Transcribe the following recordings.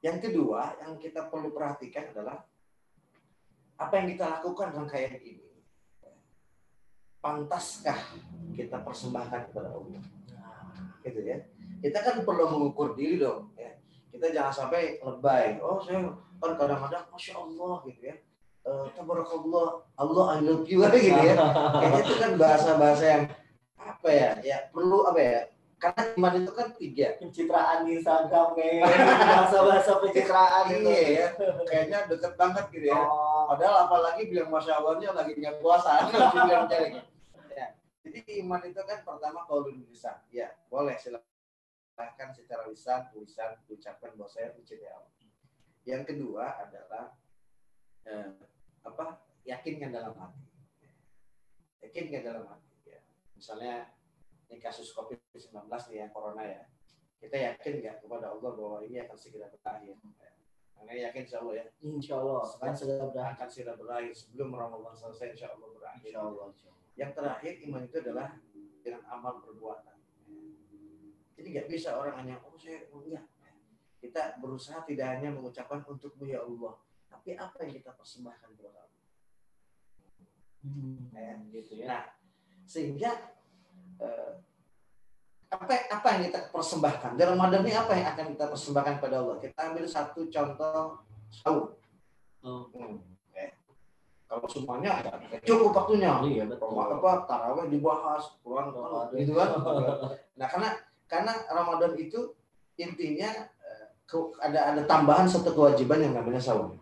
Yang kedua yang kita perlu perhatikan adalah apa yang kita lakukan rangkaian ini. Pantaskah kita persembahkan kepada Allah? Gitu ya. Kita kan perlu mengukur diri dong. Ya. Kita jangan sampai lebay. Oh saya kan kadang-kadang masya Allah gitu ya. Uh, tabarakallah Allah I love gitu ya. Kayaknya itu kan bahasa-bahasa yang apa ya? Ya perlu apa ya? Karena iman itu kan tiga. Pencitraan di Instagram bahasa bahasa pencitraan iya ya kayaknya deket banget gitu ya. Oh. padahal apalagi bilang masya Allahnya lagi punya puasa bilang ya jadi iman itu kan pertama kalau bisa ya boleh. Silahkan secara lisan tulisan ucapkan bahwa saya mencintai Allah. Yang kedua adalah eh, apa? Yakinkan dalam hati. Yakinkan dalam hati ya. Misalnya ini kasus COVID-19 nih ya, corona ya. Kita yakin nggak kepada Allah bahwa ini akan segera berakhir? Karena yakin insya Allah ya. Insya Allah akan segera berakhir. Akan segera berakhir sebelum Ramadan selesai insya Allah berakhir. Insya Allah. Yang terakhir iman itu adalah dengan amal perbuatan. Jadi nggak bisa orang hanya oh saya enggak. Kita berusaha tidak hanya mengucapkan untukmu ya Allah, tapi apa yang kita persembahkan kepada Allah. Hmm, ya, gitu ya. Nah, sehingga Eh, apa apa yang kita persembahkan di Ramadan ini apa yang akan kita persembahkan pada Allah kita ambil satu contoh sahur oh. hmm. eh. kalau semuanya ya, cukup waktunya iya, betul. apa taraweh dibahas Quran gitu kan nah karena karena Ramadan itu intinya eh, ada ada tambahan satu kewajiban yang namanya sahur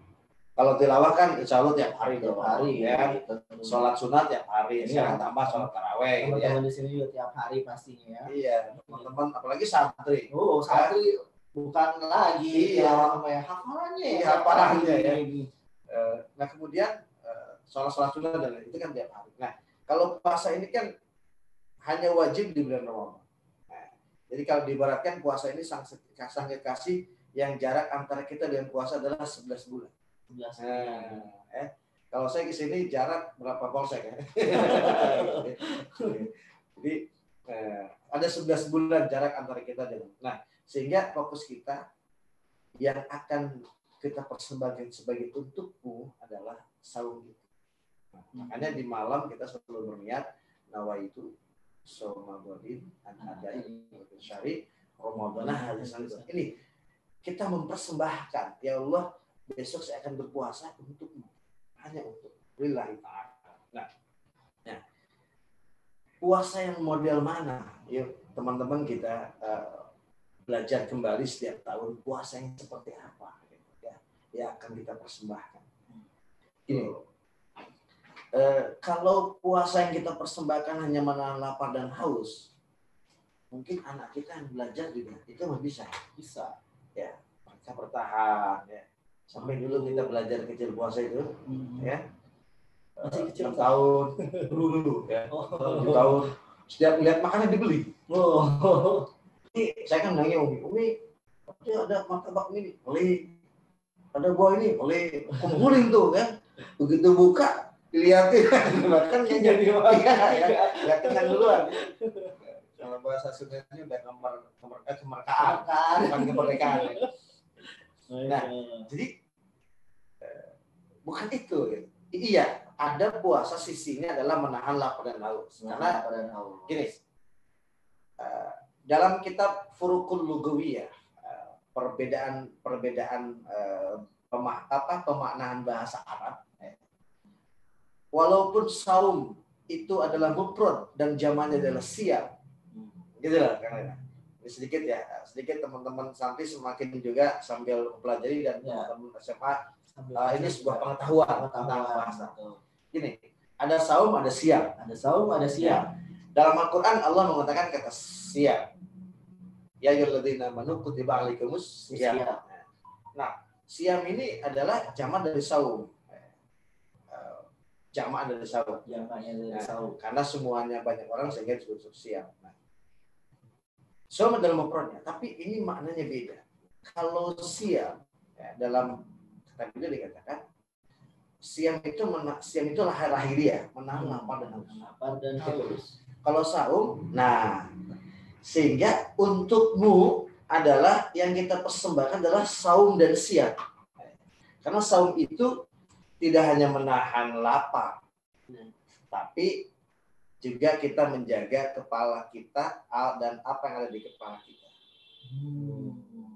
kalau tilawah kan insya Allah tiap hari tiap hari ya. Sholat sunat tiap hari. Iya. Sekarang tambah sholat taraweh. Gitu ya. Teman-teman di sini juga tiap hari pastinya ya. Iya, teman-teman apalagi santri. Oh, santri bukan lagi iya. tilawah ya hafalannya ya. Hafalannya ya. Eh, nah kemudian eh, sholat-sholat sunat dan itu kan tiap hari. Nah kalau puasa ini kan hanya wajib di bulan Ramadan. Nah, jadi kalau diibaratkan puasa ini sang, sang kekasih yang jarak antara kita dengan puasa adalah 11 bulan. Nah, eh, kalau saya ke sini jarak berapa polsek ya? Jadi eh, ada 11 bulan jarak antara kita dengan. Nah, sehingga fokus kita yang akan kita persembahkan sebagai untukmu adalah saum itu. Nah, makanya di malam kita selalu berniat nawa itu somagodin adai syari Ramadan ini kita mempersembahkan ya Allah besok saya akan berpuasa untukmu hanya untuk lillahi ta'ala. Nah, nah puasa yang model mana? Yuk teman-teman kita uh, belajar kembali setiap tahun puasa yang seperti apa ya. Yang akan kita persembahkan. Ini uh, kalau puasa yang kita persembahkan hanya menahan lapar dan haus mungkin anak kita yang belajar juga itu bisa. Bisa. Ya mereka bertahan ya sampai dulu kita belajar kecil puasa itu hmm. ya. Masih kecil. Tahun dulu dulu ya. Oh. tahun. Setiap lihat makanan dibeli. Oh. ini saya kan nanya umi umi ada martabak ini beli. Ada buah ini. Beli. Kumpulin tuh kan begitu buka dilihatin. Makan yang jadi ya ya. Ya kenal duluan. Kalau bahasa Sundanya udah nomor nomor eh, kemerdekaan bukan kemerdekaan Nah, jadi eh, bukan itu. Ya. Iya, ada puasa sisinya adalah menahan lapar dan haus. Karena dan haus. Gini, uh, dalam kitab Furukul Lugawiyah, uh, perbedaan perbedaan uh, pemah, apa pemaknaan bahasa Arab. Eh. Walaupun saum itu adalah mufrad dan zamannya adalah siap, gitu lah karena sedikit ya sedikit teman-teman santri semakin juga sambil mempelajari dan ya. teman-teman SMA uh, ini sebuah pengetahuan tentang bahasa. Ini ada saum, ada siap. Ada saum, ada siap. Ya. Dalam Al-Quran Allah mengatakan kata siap. Ya yuladina manu kutiba alaikumus siap. Nah, siam ini adalah jamaah dari saum. Uh, jamaah dari saum. Jamaahnya dari nah, saum. Karena semuanya banyak orang sehingga disebut siam. Nah, sama dalam mufradnya, tapi ini maknanya beda. Kalau siam ya, dalam kata beliau dikatakan siam itu mena, siam itu lahir lahiriah, menahan hmm. lapar dan haus. Lapar dan haus. Kalau saum, nah sehingga untukmu adalah yang kita persembahkan adalah saum dan siap. Karena saum itu tidak hanya menahan lapar, tapi juga kita menjaga kepala kita dan apa yang ada di kepala kita. Hmm.